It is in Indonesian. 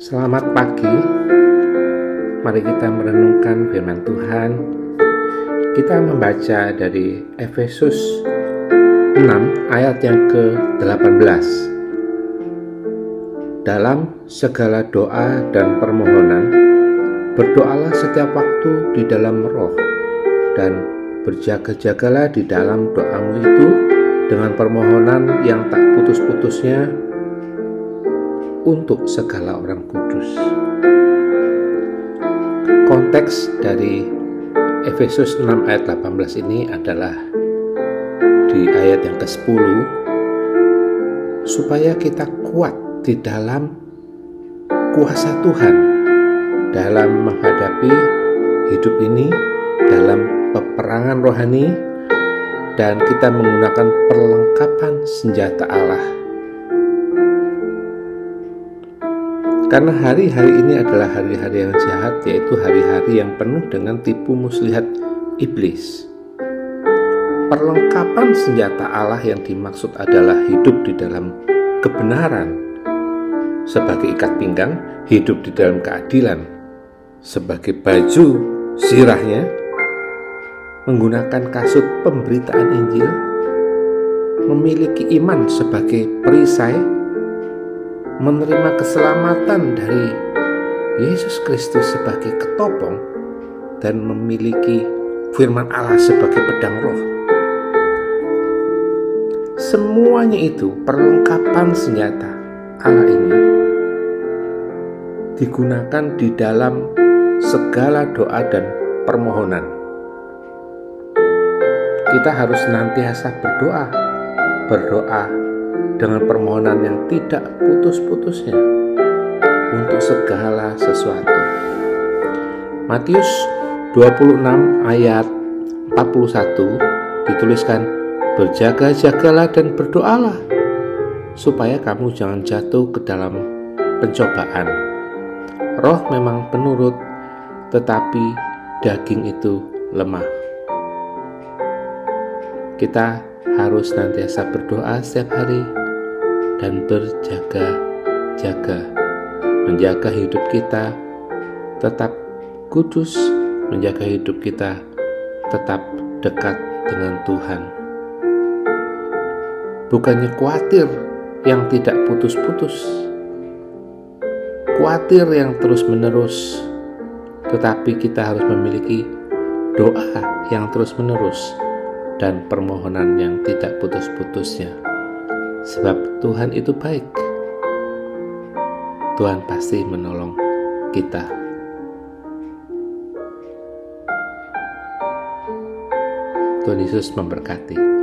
Selamat pagi. Mari kita merenungkan firman Tuhan. Kita membaca dari Efesus 6 ayat yang ke-18. Dalam segala doa dan permohonan, berdoalah setiap waktu di dalam roh dan berjaga-jagalah di dalam doamu itu dengan permohonan yang tak putus-putusnya untuk segala orang kudus. Konteks dari Efesus 6 ayat 18 ini adalah di ayat yang ke-10 supaya kita kuat di dalam kuasa Tuhan dalam menghadapi hidup ini dalam peperangan rohani dan kita menggunakan perlengkapan senjata Allah Karena hari-hari ini adalah hari-hari yang jahat, yaitu hari-hari yang penuh dengan tipu muslihat iblis. Perlengkapan senjata Allah yang dimaksud adalah hidup di dalam kebenaran sebagai ikat pinggang, hidup di dalam keadilan sebagai baju sirahnya, menggunakan kasut pemberitaan Injil, memiliki iman sebagai perisai menerima keselamatan dari Yesus Kristus sebagai ketopong dan memiliki firman Allah sebagai pedang roh. Semuanya itu perlengkapan senjata Allah ini digunakan di dalam segala doa dan permohonan. Kita harus nantiasa berdoa, berdoa dengan permohonan yang tidak putus-putusnya untuk segala sesuatu. Matius 26 ayat 41 dituliskan berjaga-jagalah dan berdoalah supaya kamu jangan jatuh ke dalam pencobaan. Roh memang penurut tetapi daging itu lemah. Kita harus nantiasa berdoa setiap hari dan berjaga-jaga, menjaga hidup kita tetap kudus, menjaga hidup kita tetap dekat dengan Tuhan. Bukannya khawatir yang tidak putus-putus, khawatir yang terus-menerus, tetapi kita harus memiliki doa yang terus-menerus dan permohonan yang tidak putus-putusnya sebab Tuhan itu baik. Tuhan pasti menolong kita. Tuhan Yesus memberkati.